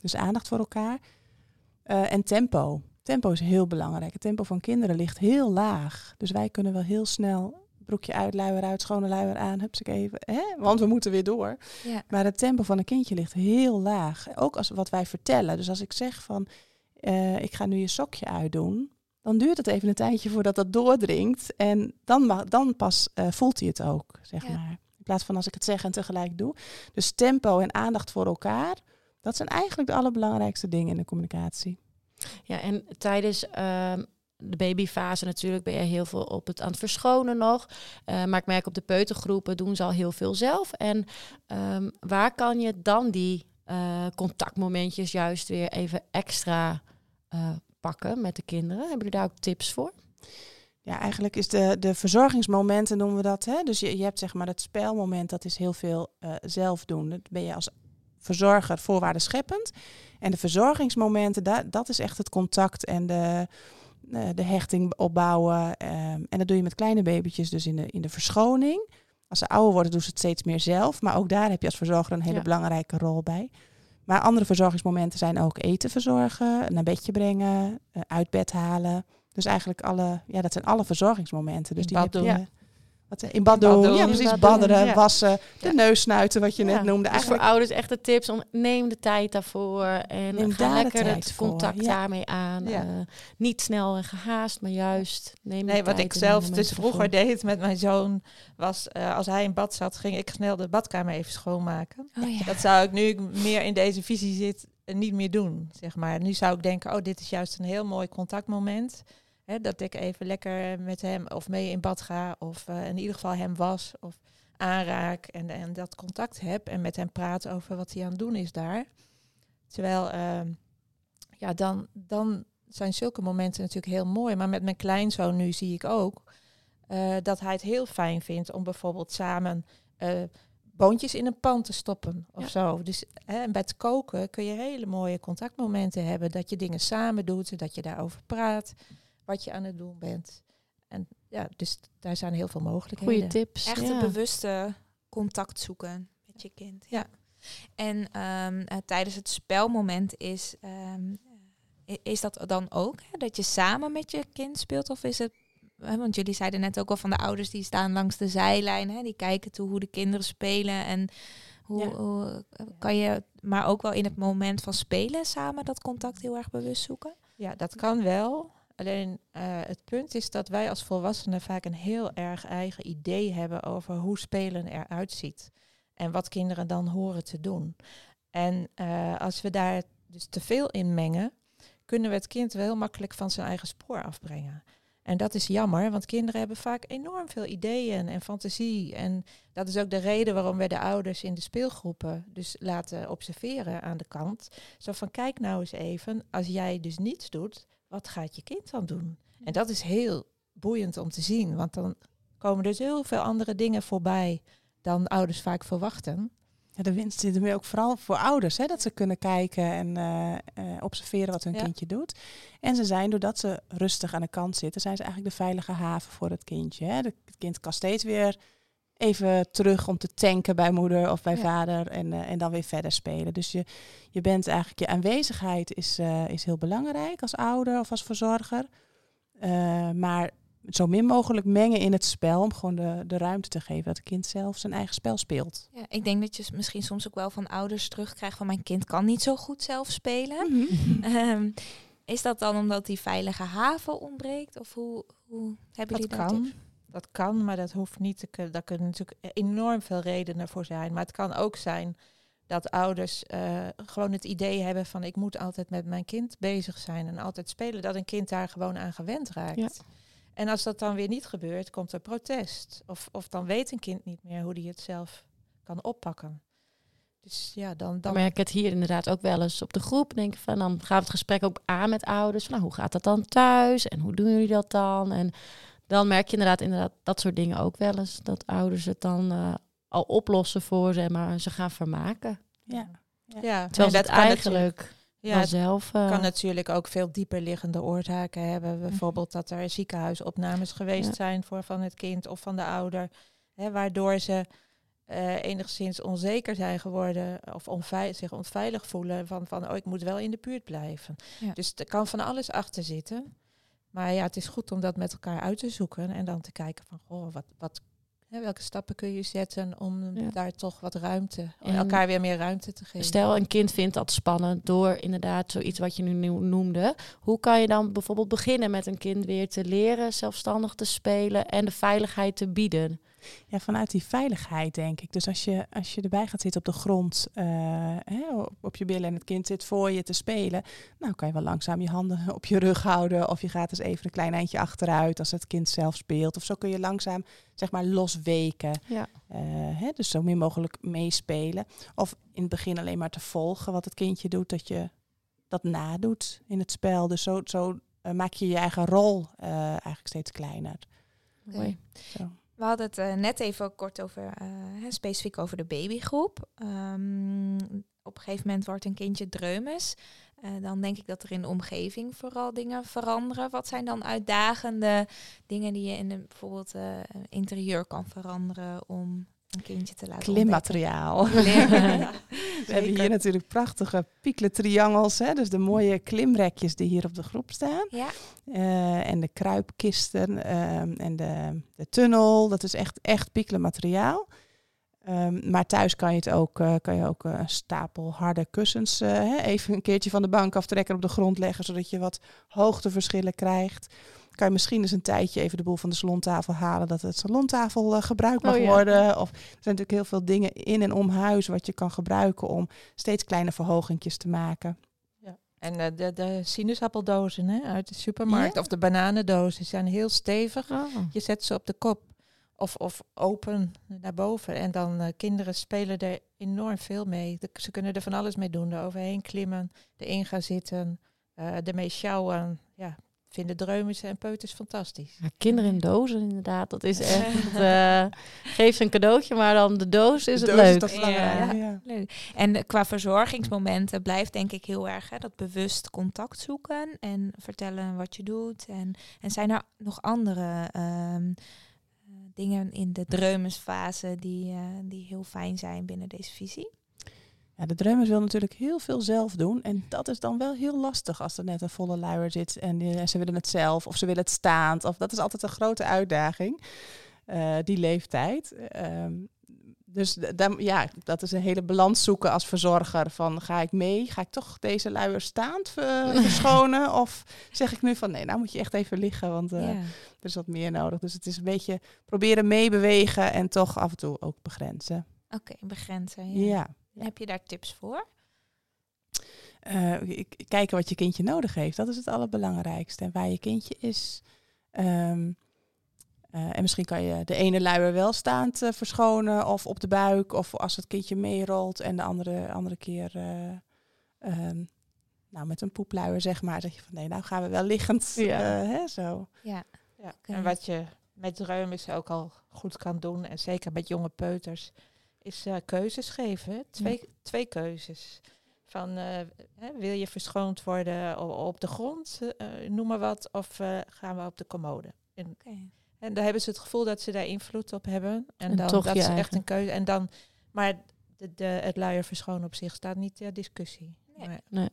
Dus aandacht voor elkaar. Eh, en tempo. Tempo is heel belangrijk. Het tempo van kinderen ligt heel laag. Dus wij kunnen wel heel snel broekje uit, luier uit, schone luier aan, hupsik even. Hè? Want we moeten weer door. ja. Maar het tempo van een kindje ligt heel laag. Ook als wat wij vertellen. Dus als ik zeg van, eh, ik ga nu je sokje uitdoen, dan duurt het even een tijdje voordat dat doordringt. En dan, ma- dan pas eh, voelt hij het ook, zeg Ja. maar. In plaats van als ik het zeg en tegelijk doe. Dus tempo en aandacht voor elkaar, dat zijn eigenlijk de allerbelangrijkste dingen in de communicatie. Ja, en tijdens ehm, de babyfase natuurlijk ben je heel veel op het aan het verschonen nog. Eh, maar ik merk op de peutergroepen doen ze al heel veel zelf. En ehm, waar kan je dan die eh, contactmomentjes juist weer even extra eh, pakken met de kinderen? Hebben jullie daar ook tips voor? Ja, eigenlijk is de, de verzorgingsmomenten noemen we dat. Hè? Dus je, je hebt zeg maar het spelmoment, dat is heel veel zelf doen. Dat ben je als verzorger voorwaarden scheppend. En de verzorgingsmomenten, dat, dat is echt het contact en de, de hechting opbouwen. ehm, en dat doe je met kleine babytjes, dus in de, in de verschoning. Als ze ouder worden, doen ze het steeds meer zelf. Maar ook daar heb je als verzorger een hele Ja. belangrijke rol bij. Maar andere verzorgingsmomenten zijn ook eten verzorgen, naar bedje brengen, eh, uit bed halen. Dus eigenlijk alle, ja, dat zijn alle verzorgingsmomenten. Dus die heb je- wat, in bad doen. bad doen. Ja, In precies. Badderen, ja. wassen, de Ja. neus snuiten, wat je Ja, net noemde. Dus voor ouders echt de tips om neem de tijd daarvoor en Neem ga lekker het contact daarmee aan. Eh, niet snel en gehaast, maar juist neem de Nee, wat ik zelf dus vroeger deed met mijn zoon, was eh, als hij in bad zat, ging ik snel de badkamer even schoonmaken. Oh. Dat zou ik nu ik meer in deze visie zit eh, niet meer doen, zeg maar. Nu zou ik denken, oh, dit is juist een heel mooi contactmoment. Hè, dat ik even lekker met hem of mee in bad ga, of eh, in ieder geval hem was of aanraak en, en dat contact heb en met hem praat over wat hij aan het doen is daar. Terwijl, ehm, ja, dan, dan zijn zulke momenten natuurlijk heel mooi. Maar met mijn kleinzoon nu zie ik ook eh, dat hij het heel fijn vindt om bijvoorbeeld samen eh, boontjes in een pan te stoppen of Ja. zo. Dus hè, en bij het koken kun je hele mooie contactmomenten hebben. Dat je dingen samen doet, dat je daarover praat, wat je aan het doen bent. En ja, dus daar zijn heel veel mogelijkheden. Goeie tips. Echt ja. een bewuste contact zoeken met je kind. Ja. En ehm, eh, tijdens het spelmoment is, ehm, is dat dan ook hè, dat je samen met je kind speelt? Of is het, hè, want jullie zeiden net ook al van de ouders die staan langs de zijlijn, hè, die kijken toe hoe de kinderen spelen. En hoe, Ja. hoe, eh, kan je, maar ook wel in het moment van spelen samen dat contact heel erg bewust zoeken? Ja, dat kan wel. Alleen eh, het punt is dat wij als volwassenen vaak een heel erg eigen idee hebben over hoe spelen eruit ziet. En wat kinderen dan horen te doen. En eh, als we daar dus te veel in mengen, kunnen we het kind wel heel makkelijk van zijn eigen spoor afbrengen. En dat is jammer, want kinderen hebben vaak enorm veel ideeën en fantasie. En dat is ook de reden waarom wij de ouders in de speelgroepen dus laten observeren aan de kant. Zo van, kijk nou eens even, als jij dus niets doet, wat gaat je kind dan doen? En dat is heel boeiend om te zien, want dan komen er zoveel andere dingen voorbij dan ouders vaak verwachten. Ja, de winst zit er meer ook vooral voor ouders, hè, dat ze kunnen kijken en eh, eh, observeren wat hun Ja. kindje doet. En ze zijn, doordat ze rustig aan de kant zitten, zijn ze eigenlijk de veilige haven voor het kindje. Hè. Het kind kan steeds weer even terug om te tanken bij moeder of bij Ja. vader en, eh, en dan weer verder spelen. Dus je, je bent eigenlijk, je aanwezigheid is, eh, is heel belangrijk als ouder of als verzorger. Eh, maar zo min mogelijk mengen in het spel om gewoon de, de ruimte te geven dat het kind zelf zijn eigen spel speelt. Ja, ik denk dat je misschien soms ook wel van ouders terugkrijgt van mijn kind kan niet zo goed zelf spelen. Mhm. Ehm, is dat dan omdat die veilige haven ontbreekt? Of hoe, hoe hebben Dat jullie kan. Dat kan, maar dat hoeft niet te kunnen. Daar kunnen natuurlijk enorm veel redenen voor zijn. Maar het kan ook zijn dat ouders eh, gewoon het idee hebben van ik moet altijd met mijn kind bezig zijn en altijd spelen. Dat een kind daar gewoon aan gewend raakt. Ja. En als dat dan weer niet gebeurt, komt er protest. Of, of dan weet een kind niet meer hoe hij het zelf kan oppakken. Dus ja, dan, Dan dan merk ik het hier inderdaad ook wel eens op de groep. Denk ik van, dan gaan we het gesprek ook aan met ouders. Van, nou, hoe gaat dat dan thuis? En hoe doen jullie dat dan? En dan merk je inderdaad, inderdaad dat soort dingen ook wel eens. Dat ouders het dan eh, al oplossen voor ze, maar ze gaan vermaken. Ja. ja, Terwijl natuurlijk- eigenlijk ja, eh, kan natuurlijk ook veel dieper liggende oorzaken hebben. Bijvoorbeeld dat er ziekenhuisopnames geweest Ja. zijn voor van het kind of van de ouder. Hè, waardoor ze eh, enigszins onzeker zijn geworden of onvei- zich onveilig voelen van, van oh, ik moet wel in de buurt blijven. Ja. Dus er kan van alles achter zitten. Maar ja, het is goed om dat met elkaar uit te zoeken en dan te kijken van goh, wat, wat, hè, welke stappen kun je zetten om Ja. daar toch wat ruimte, om En elkaar weer meer ruimte te geven. Stel, een kind vindt dat spannend door inderdaad zoiets wat je nu noemde. Hoe kan je dan bijvoorbeeld beginnen met een kind weer te leren zelfstandig te spelen en de veiligheid te bieden? Ja, vanuit die veiligheid denk ik. Dus als je, als je erbij gaat zitten op de grond, uh, hè, op, je billen en het kind zit voor je te spelen, nou kan je wel langzaam je handen op je rug houden of je gaat eens even een klein eindje achteruit als het kind zelf speelt. Of zo kun je langzaam zeg maar losweken. Ja. Uh, hè, dus zo min mogelijk meespelen. Of in het begin alleen maar te volgen wat het kindje doet, dat je dat nadoet in het spel. Dus zo, zo uh, maak je je eigen rol eigenlijk steeds kleiner. Mooi. We hadden het uh, net even kort over, uh, specifiek over de babygroep. Um, op een gegeven moment wordt een kindje dreumes. Uh, dan denk ik dat er in de omgeving vooral dingen veranderen. Wat zijn dan uitdagende dingen die je in de, bijvoorbeeld interieur kan veranderen om een kindje te laten Klimmateriaal. We hebben hier natuurlijk prachtige piekle triangels. Hè? Dus de mooie klimrekjes die hier op de groep staan. Ja. Uh, en de kruipkisten uh, en de, de tunnel. Dat is echt, echt piekle materiaal. Um, maar thuis kan je het ook, uh, kan je ook een stapel harde kussens hè? even een keertje van de bank aftrekken op de grond leggen, zodat je wat hoogteverschillen krijgt kan je misschien eens een tijdje even de boel van de salontafel halen, dat het salontafel uh, gebruikt mag oh worden. Of er zijn natuurlijk heel veel dingen in en om huis wat je kan gebruiken om steeds kleine verhogingjes te maken. Ja. En uh, de, de sinaasappeldozen hè, uit de supermarkt of de bananendozen zijn heel stevig. Oh. Je zet ze op de kop of, of open naar boven. En dan uh, kinderen spelen er enorm veel mee. De, ze kunnen er van alles mee doen. Er overheen klimmen, erin gaan zitten, uh, ermee sjouwen. Vinden dreumes en peuters fantastisch. Ja, kinderen in dozen inderdaad, dat is echt... uh, geef ze een cadeautje, maar dan de doos is het leuk. Is ja, ja. leuk. En qua verzorgingsmomenten blijft denk ik heel erg hè, dat bewust contact zoeken en vertellen wat je doet. En, en zijn er nog andere um, dingen in de dreumesfase die, uh, die heel fijn zijn binnen deze visie? Ja, de drummer wil natuurlijk heel veel zelf doen. En dat is dan wel heel lastig als er net een volle luier zit en uh, ze willen het zelf of ze willen het staand. Of dat is altijd een grote uitdaging, uh, die leeftijd. Um, dus dan, ja, dat is een hele balans zoeken als verzorger. Van ga ik mee? Ga ik toch deze luier staand verschonen? of zeg ik nu van nee, nou moet je echt even liggen, want uh, er is wat meer nodig. Dus het is een beetje proberen meebewegen en toch af en toe ook begrenzen. Oké, okay, begrenzen. Ja. ja. Heb je daar tips voor? Uh, kijken wat je kindje nodig heeft. Dat is het allerbelangrijkste. En waar je kindje is. Um, uh, en misschien kan je de ene luier wel staand uh, verschonen of op de buik. Of als het kindje meerolt en de andere, andere keer um, nou, met een poepluier zeg maar. Zeg je van nee, nou gaan we wel liggend. Ja. hè, zo. Ja. ja. En wat je met is ook al goed kan doen. En zeker met jonge peuters is uh, keuzes geven. Twee, twee keuzes. Van uh, hè, wil je verschoond worden op de grond, uh, noem maar wat, of gaan we op de commode? En, okay. en daar hebben ze het gevoel dat ze daar invloed op hebben. En, en dan dat is echt een keuze. En dan, maar de, de, het luier verschonen op zich staat niet ter discussie. Nee. nee.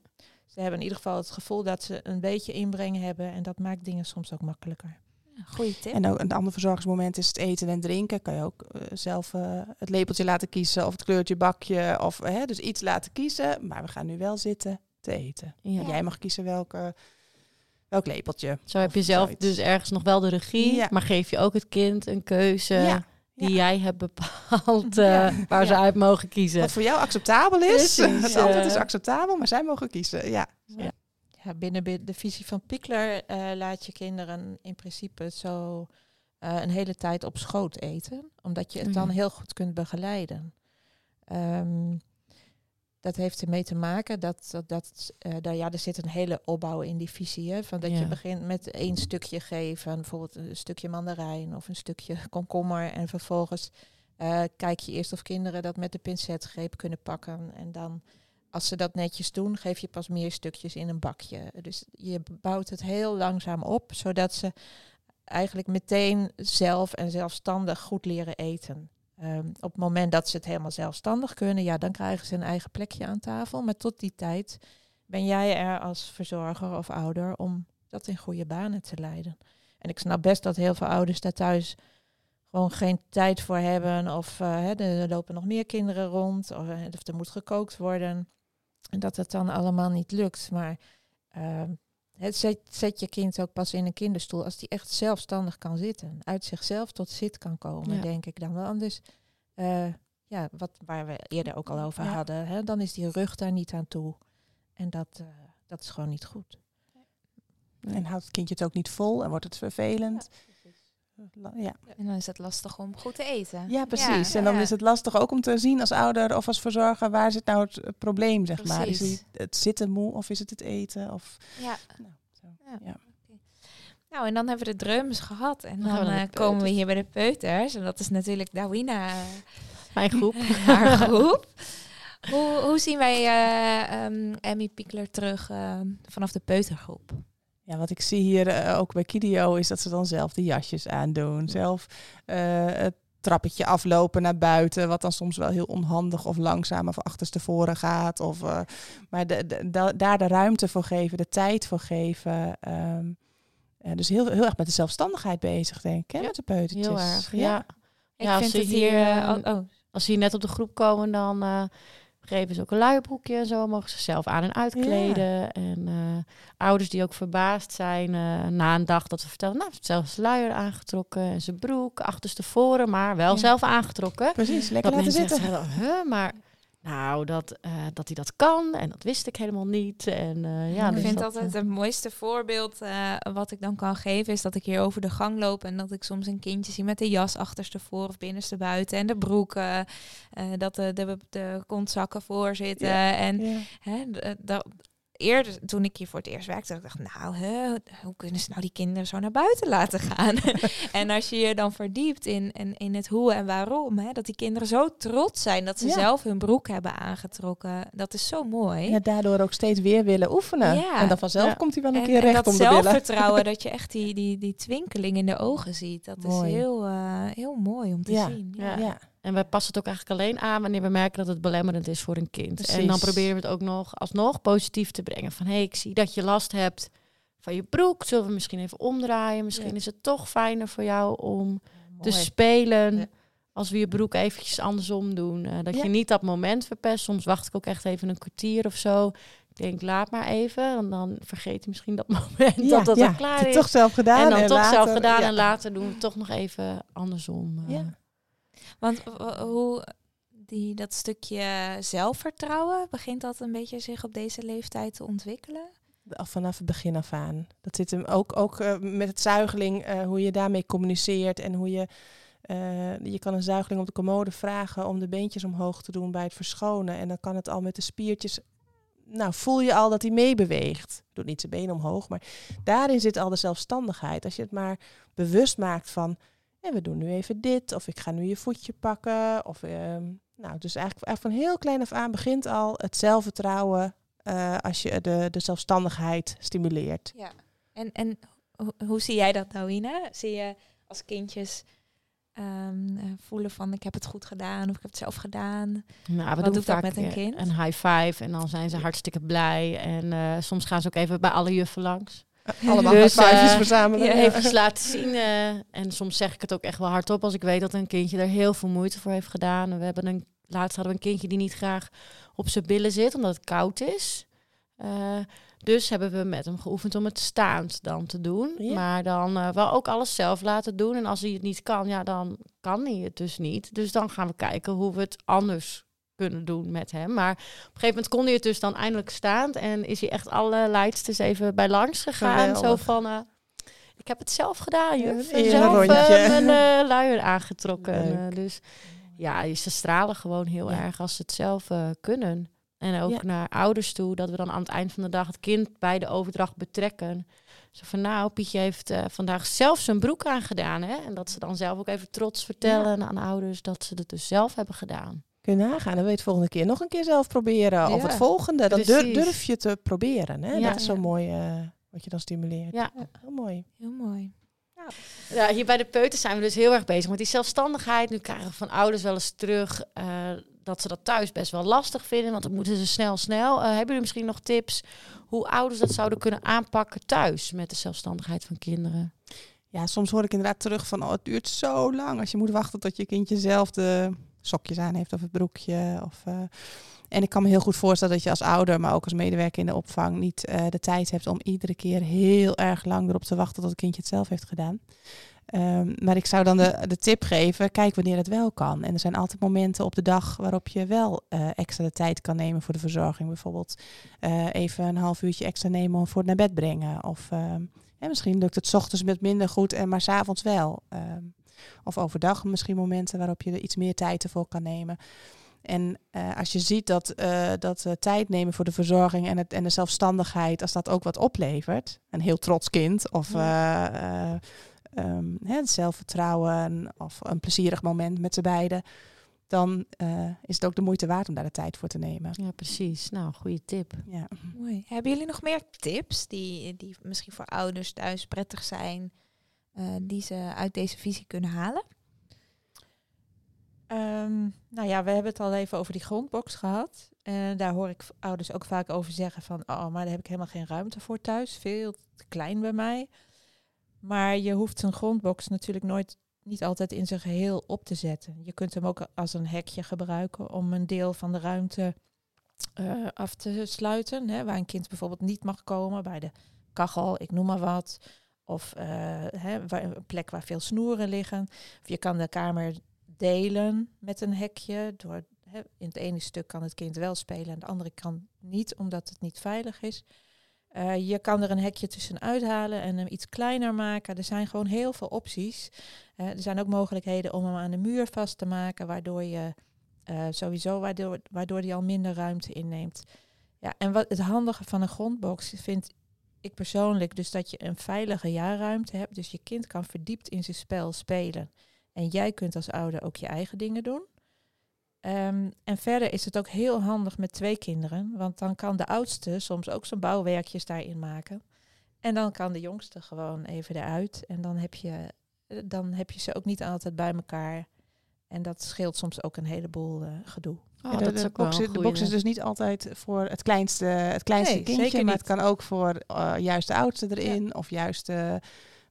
Ze hebben in ieder geval het gevoel dat ze een beetje inbreng hebben en dat maakt dingen soms ook makkelijker. Goeie tip. En ook een ander verzorgingsmoment is het eten en drinken. Kan je ook uh, zelf uh, het lepeltje laten kiezen of het kleurtje bakje. Of hè, dus iets laten kiezen. Maar we gaan nu wel zitten te eten. Ja. Jij mag kiezen welke, welk lepeltje. Zo heb je zelf dus ergens nog wel de regie. Ja. Maar geef je ook het kind een keuze. Die jij hebt bepaald uh, waar ze uit mogen kiezen. Wat voor jou acceptabel is. het altijd is acceptabel, maar zij mogen kiezen. Ja. Ja binnen de visie van Pikler uh, laat je kinderen in principe zo uh, een hele tijd op schoot eten, omdat je het dan heel goed kunt begeleiden. Um, dat heeft ermee te maken dat, dat, dat uh, daar, ja, er zit een hele opbouw in die visie. Hè, van dat je begint met één stukje geven, bijvoorbeeld een stukje mandarijn of een stukje komkommer. En vervolgens kijk je eerst of kinderen dat met de pincetgreep kunnen pakken. En dan als ze dat netjes doen, geef je pas meer stukjes in een bakje. Dus je bouwt het heel langzaam op, zodat ze eigenlijk meteen zelf en zelfstandig goed leren eten. Um, op het moment dat ze het helemaal zelfstandig kunnen, ja, dan krijgen ze een eigen plekje aan tafel. Maar tot die tijd ben jij er als verzorger of ouder om dat in goede banen te leiden. En ik snap best dat heel veel ouders daar thuis gewoon geen tijd voor hebben. Of uh, er lopen nog meer kinderen rond. Of, of er moet gekookt worden. En dat het dan allemaal niet lukt. Maar uh, Het zet, zet je kind ook pas in een kinderstoel als die echt zelfstandig kan zitten. Uit zichzelf tot zit kan komen, Ja. denk ik dan wel. Anders, eh, ja, wat, waar we eerder ook al over Ja. hadden, hè, dan is die rug daar niet aan toe. En dat, eh, dat is gewoon niet goed. En houdt het kindje het ook niet vol en wordt het vervelend. Ja, En dan is het lastig om goed te eten. ja precies. en dan ja. is het lastig ook om te zien als ouder of als verzorger waar zit nou het eh, probleem, zeg maar. Is het het zitten moe of is het het eten? Of, Ja. nou, zo. Ja. Ja. Nou, en dan hebben we de drums gehad. En Dan eh, komen we hier bij de peuters. En dat is natuurlijk Dawina, Mijn groep. haar groep. Hoe, hoe zien wij eh Emmy Emmy Piekler terug eh, vanaf de peutergroep? Ja, wat ik zie hier eh, ook bij Kidio is dat ze dan zelf de jasjes aandoen. Zelf eh, het trappetje aflopen naar buiten, wat dan soms wel heel onhandig of langzaam of achterstevoren gaat. Of, eh, maar de, de- da- daar de ruimte voor geven, de tijd voor geven. ehm, eh, dus heel, heel erg met de zelfstandigheid bezig, denk ik, hè, Ja, met de peutertjes. Heel erg, ja. Ik Ja, als vind ze het hier... hier, oh, oh, Als ze hier net op de groep komen, dan geven ze ook een luierbroekje en zo. Mogen ze zelf aan en uitkleden. En eh, ouders die ook verbaasd zijn eh, na een dag dat we vertellen... Nou, zelfs luier aangetrokken en zijn broek achterstevoren, maar wel Ja. zelf aangetrokken. Precies, lekker dat laten zitten. zeggen, huh, maar nou, dat, eh, dat hij dat kan en dat wist ik helemaal niet. En, eh, ja, ik dus vind dat, altijd eh, het mooiste voorbeeld wat ik dan kan geven... is dat ik hier over de gang loop... en dat ik soms een kindje zie met de jas achterstevoren of binnenste buiten... en de broeken, dat de, de, de kontzakken voor zitten. Ja. En Ja. Hè, dat, eerder, toen ik hier voor het eerst werkte, dacht ik, nou, hè, hoe kunnen ze nou die kinderen zo naar buiten laten gaan? en als je je dan verdiept in, in, in het hoe en waarom, hè, dat die kinderen zo trots zijn dat ze Ja. zelf hun broek hebben aangetrokken, dat is zo mooi. Ja, daardoor ook steeds weer willen oefenen. Ja. En dan vanzelf Ja. komt hij wel een en, keer en recht dat om de billen. zelfvertrouwen, dat je echt die, die, die twinkeling in de ogen ziet, dat Mooi. is heel, eh, heel mooi om te Ja. zien. Ja. En wij passen het ook eigenlijk alleen aan wanneer we merken dat het belemmerend is voor een kind. En dan proberen we het ook nog alsnog positief te brengen. Van hé, hey, ik zie dat je last hebt van je broek. Zullen we misschien even omdraaien? Misschien Ja. is het toch fijner voor jou om te spelen. Ja. Als we je broek eventjes andersom doen. Eh, dat je niet dat moment verpest. Soms wacht ik ook echt even een kwartier of zo. Ik denk, laat maar even. En dan vergeet hij misschien dat moment dat dat al klaar is. toch zelf gedaan. en dan toch later- zelf gedaan. En later doen we het toch nog even andersom. eh. Ja. Want w- hoe die, dat stukje zelfvertrouwen, begint dat een beetje zich op deze leeftijd te ontwikkelen? Vanaf het begin af aan. Dat zit hem ook, ook eh, met het zuigeling, eh, hoe je daarmee communiceert en hoe je. eh, je kan een zuigeling op de commode vragen om de beentjes omhoog te doen bij het verschonen. En dan kan het al met de spiertjes. Nou, voel je al dat hij meebeweegt. Doet niet zijn benen omhoog, maar daarin zit al de zelfstandigheid. Als je het maar bewust maakt van. "Hé, we doen nu even dit, of ik ga nu je voetje pakken. Of, ehm, nou, dus eigenlijk, eigenlijk van heel klein af aan begint al het zelfvertrouwen eh, als je de, de zelfstandigheid stimuleert. Ja. En, en ho- hoe zie jij dat, Douina? Zie je als kindjes ehm, eh, voelen van ik heb het goed gedaan of ik heb het zelf gedaan? Nou, we Wat doen doet dat met een kind? Een high five en dan zijn ze hartstikke blij. En eh, soms gaan ze ook even bij alle juffen langs. Allemaal Dus, eh, verzamelen. Ja, even laten zien. eh, en soms zeg ik het ook echt wel hardop als ik weet dat een kindje er heel veel moeite voor heeft gedaan. We hebben een, laatst hadden we een kindje die niet graag op zijn billen zit omdat het koud is. Eh, dus hebben we met hem geoefend om het staand dan te doen. Ja. Maar dan eh, wel ook alles zelf laten doen. En als hij het niet kan, ja, dan kan hij het dus niet. Dus dan gaan we kijken hoe we het anders kunnen doen met hem. Maar op een gegeven moment kon hij het dus dan eindelijk staand. En is hij echt alle leidsters even bij langs gegaan. Zo van, eh, ik heb het zelf gedaan, Ja, juf. En een zelf eh, mijn eh, luier aangetrokken. Dus ja, ze stralen gewoon heel Ja. erg als ze het zelf kunnen. En ook Ja. naar ouders toe, dat we dan aan het eind van de dag het kind bij de overdracht betrekken. Zo van, nou, Pietje heeft vandaag zelf zijn broek aangedaan. Hè? En dat ze dan zelf ook even trots vertellen aan ouders dat ze het dus zelf hebben gedaan. Kun je nagaan, dan wil je het volgende keer nog een keer zelf proberen. Of het volgende, dan durf je te proberen. Hè? Ja. dat is zo Ja. mooi eh, wat je dan stimuleert. Ja. Heel mooi. Heel mooi. Ja, hier bij de peuters zijn we dus heel erg bezig met die zelfstandigheid. Nu krijgen we van ouders wel eens terug eh, dat ze dat thuis best wel lastig vinden. Want dan moeten ze snel, snel. Eh, hebben jullie misschien nog tips hoe ouders dat zouden kunnen aanpakken thuis met de zelfstandigheid van kinderen? Ja, soms hoor ik inderdaad terug van, oh, het duurt zo lang als je moet wachten tot je kindje zelf de sokjes aan heeft of het broekje. Of, eh, en ik kan me heel goed voorstellen dat je als ouder, maar ook als medewerker in de opvang, niet eh, de tijd hebt om iedere keer heel erg lang erop te wachten tot het kindje het zelf heeft gedaan. Ehm, maar ik zou dan de, de tip geven, kijk wanneer het wel kan. En er zijn altijd momenten op de dag waarop je wel eh, extra de tijd kan nemen voor de verzorging. Bijvoorbeeld even een half uurtje extra nemen voor het naar bed brengen. Of ehm, misschien lukt het ochtends met minder goed en maar s'avonds wel. Ehm, of overdag misschien momenten waarop je er iets meer tijd ervoor kan nemen. En uh, als je ziet dat, uh, dat uh, tijd nemen voor de verzorging en, het, en de zelfstandigheid, als dat ook wat oplevert, een heel trots kind of ja. um, het zelfvertrouwen of een plezierig moment met z'n beiden, dan is het ook de moeite waard om daar de tijd voor te nemen. Ja, precies. Nou, goede tip. Ja. Mooi. Hebben jullie nog meer tips die, die misschien voor ouders thuis prettig zijn, die ze uit deze visie kunnen halen? Um, nou ja, we hebben het al even over die grondbox gehad. En daar hoor ik ouders ook vaak over zeggen van, oh, maar daar heb ik helemaal geen ruimte voor thuis. Veel te klein bij mij. Maar je hoeft zo'n grondbox natuurlijk nooit, niet altijd in zijn geheel op te zetten. Je kunt hem ook als een hekje gebruiken om een deel van de ruimte uh, af te sluiten. Hè, waar een kind bijvoorbeeld niet mag komen, bij de kachel, ik noem maar wat. Of uh, hè, een plek waar veel snoeren liggen. Of je kan de kamer delen met een hekje. Door, he, in het ene stuk kan het kind wel spelen en de andere kan niet, omdat het niet veilig is. Uh, je kan er een hekje tussenuit halen en hem iets kleiner maken. Er zijn gewoon heel veel opties. Uh, er zijn ook mogelijkheden om hem aan de muur vast te maken, waardoor je sowieso waardoor, waardoor al minder ruimte inneemt. Ja, en wat het handige van een grondbox vind ik persoonlijk dus dat je een veilige jaarruimte hebt. Dus je kind kan verdiept in zijn spel spelen. En jij kunt als ouder ook je eigen dingen doen. Um, en verder is het ook heel handig met twee kinderen, want dan kan de oudste soms ook zijn bouwwerkjes daarin maken. En dan kan de jongste gewoon even eruit. En dan heb je, dan heb je ze ook niet altijd bij elkaar. En dat scheelt soms ook een heleboel uh, gedoe. Oh, ja, de, de, box, de box is dus niet altijd voor het kleinste, het kleinste nee, kindje, maar het kan ook voor uh, juist de oudste erin ja. of juist de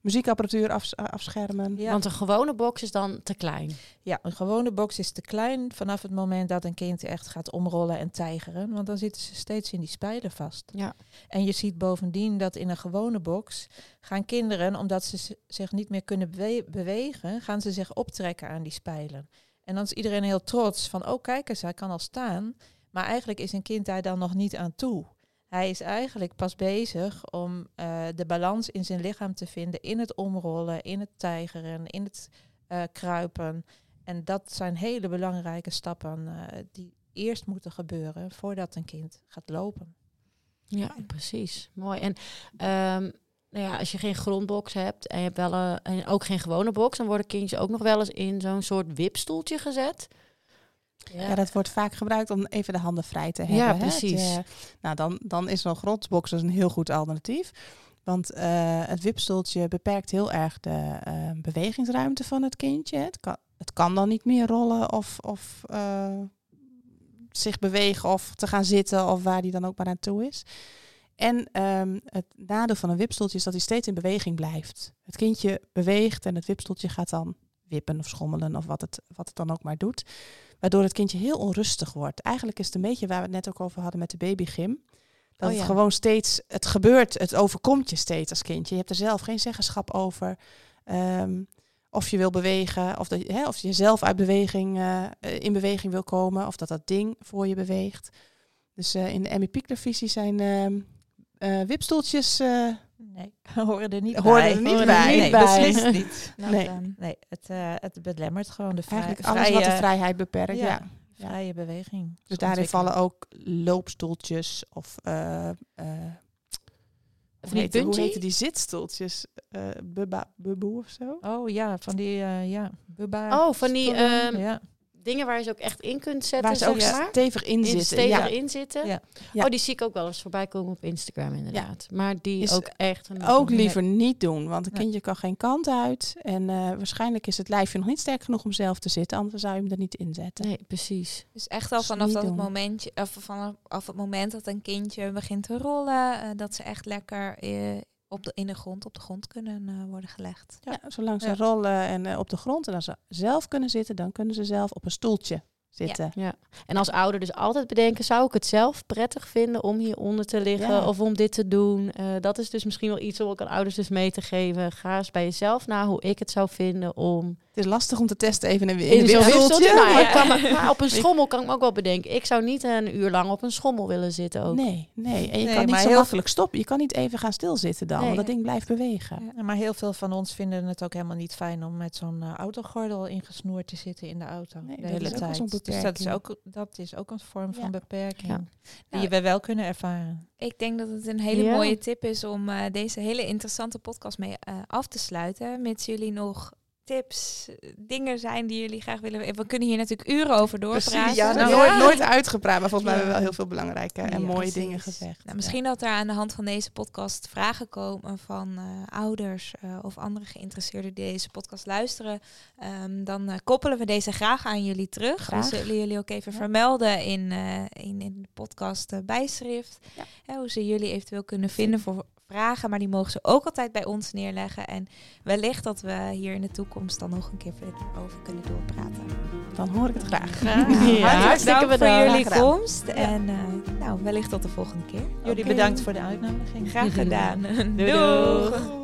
muziekapparatuur af, afschermen. Ja. Want een gewone box is dan te klein. Ja, een gewone box is te klein vanaf het moment dat een kind echt gaat omrollen en tijgeren. Want dan zitten ze steeds in die spijlen vast. Ja. En je ziet bovendien dat in een gewone box gaan kinderen, omdat ze zich niet meer kunnen bewe bewegen, gaan ze zich optrekken aan die spijlen. En dan is iedereen heel trots van, oh kijk eens, hij kan al staan. Maar eigenlijk is een kind daar dan nog niet aan toe. Hij is eigenlijk pas bezig om uh, de balans in zijn lichaam te vinden in het omrollen, in het tijgeren, in het uh, kruipen. En dat zijn hele belangrijke stappen uh, die eerst moeten gebeuren voordat een kind gaat lopen. Ja, precies. Mooi. En um, nou ja, als je geen grondbox hebt en je hebt wel een, en ook geen gewone box, dan worden kindjes ook nog wel eens in zo'n soort wipstoeltje gezet. Ja. ja. dat wordt vaak gebruikt om even de handen vrij te hebben. Ja, precies. Hè? nou, dan, dan is zo'n grondbox dus een heel goed alternatief. Want uh, het wipstoeltje beperkt heel erg de uh, bewegingsruimte van het kindje. Het kan, het kan dan niet meer rollen of, of zich bewegen of te gaan zitten of waar die dan ook maar aan toe is. En um, het nadeel van een wipstoeltje is dat hij steeds in beweging blijft. Het kindje beweegt en het wipstoeltje gaat dan wippen of schommelen of wat het, wat het dan ook maar doet. Waardoor het kindje heel onrustig wordt. Eigenlijk is het een beetje waar we het net ook over hadden met de babygym. Dat oh ja. het gewoon steeds, het gebeurt, het overkomt je steeds als kindje. Je hebt er zelf geen zeggenschap over. Um, of je wil bewegen, of, dat, hè, of je zelf uit beweging, uh, in beweging wil komen, of dat dat ding voor je beweegt. Dus uh, in de Emmy Piekler visie zijn uh, wipstoeltjes Nee, horen er niet horen bij. Er niet bij. Nee, bij. beslist niet. nee. nee, het, uh, het belemmert gewoon de vrij, Eigenlijk alles wat de vrijheid beperkt, ja. ja. Vrije beweging. Dus daarin vallen ook loopstoeltjes of... Uh, uh, of niet heet, hoe heet die zitstoeltjes? Uh, bubba, bubboe of zo? Oh ja, van die, uh, ja, bubba. Oh, van die... Um, ja dingen waar je ze ook echt in kunt zetten. Waar ze ook zeg maar. stevig in zitten. Stevig ja. in zitten. Ja. Oh, die zie ik ook wel eens voorbij komen op Instagram inderdaad. Ja. Maar die is ook echt... Een ook liever niet doen, want een kindje kan geen kant uit. En uh, waarschijnlijk is het lijfje nog niet sterk genoeg om zelf te zitten. Anders zou je hem er niet in zetten. Nee, precies. Dus echt al vanaf dat momentje, of vanaf het moment dat een kindje begint te rollen, uh, dat ze echt lekker... Uh, op de, in de grond, op de grond kunnen eh, worden gelegd. Ja, zolang ze Ja. rollen en eh, op de grond en als ze zelf kunnen zitten, dan kunnen ze zelf op een stoeltje zitten. Ja. En als ouder dus altijd bedenken, zou ik het zelf prettig vinden om hieronder te liggen Ja. of om dit te doen? Eh, dat is dus misschien wel iets om ook aan ouders dus mee te geven. Ga eens bij jezelf na hoe ik het zou vinden om Het is lastig om te testen even in, in een wildstoeltje. Nou, maar- kan op een schommel kan ik me ook wel bedenken. Ik zou niet een uur lang op een schommel willen zitten ook. Nee, nee. En je Nee, kan niet maar zo heel- makkelijk stoppen. Je kan niet even gaan stilzitten dan, Nee. want dat ding blijft bewegen. Ja, maar heel veel van ons vinden het ook helemaal niet fijn om met zo'n eh, autogordel ingesnoerd te zitten in de auto Nee, de dat hele is ook wel tijd. Dus dat is, ook, dat is ook een vorm van Ja. beperking Ja. die Nou, we wel kunnen ervaren. Ik denk dat het een hele Ja. mooie tip is om eh, deze hele interessante podcast mee eh, af te sluiten. Mits jullie nog tips, dingen zijn die jullie graag willen. We kunnen hier natuurlijk uren over doorpraten. Precies, ja, nou, Ja. nooit, nooit uitgepraat, maar volgens mij Ja. hebben we wel heel veel belangrijke en Ja, mooie precies. dingen gezegd. Nou, misschien dat er aan de hand van deze podcast vragen komen van eh, ouders eh, of andere geïnteresseerden die deze podcast luisteren. Ehm, dan eh, koppelen we deze graag aan jullie terug. Graag. We zullen jullie ook even Ja. vermelden in, eh, in, in de podcast bijschrift. Hoe ze jullie eventueel kunnen vinden voor vragen. Maar die mogen ze ook altijd bij ons neerleggen. En wellicht dat we hier in de toekomst dan nog een keer verder over kunnen doorpraten. Dan hoor ik het graag. Ja, Hartelijk dank voor jullie gedaan. komst. En eh, nou, wellicht tot de volgende keer. Jullie bedankt voor de uitnodiging. Graag gedaan. Doei, Doeg. doeg.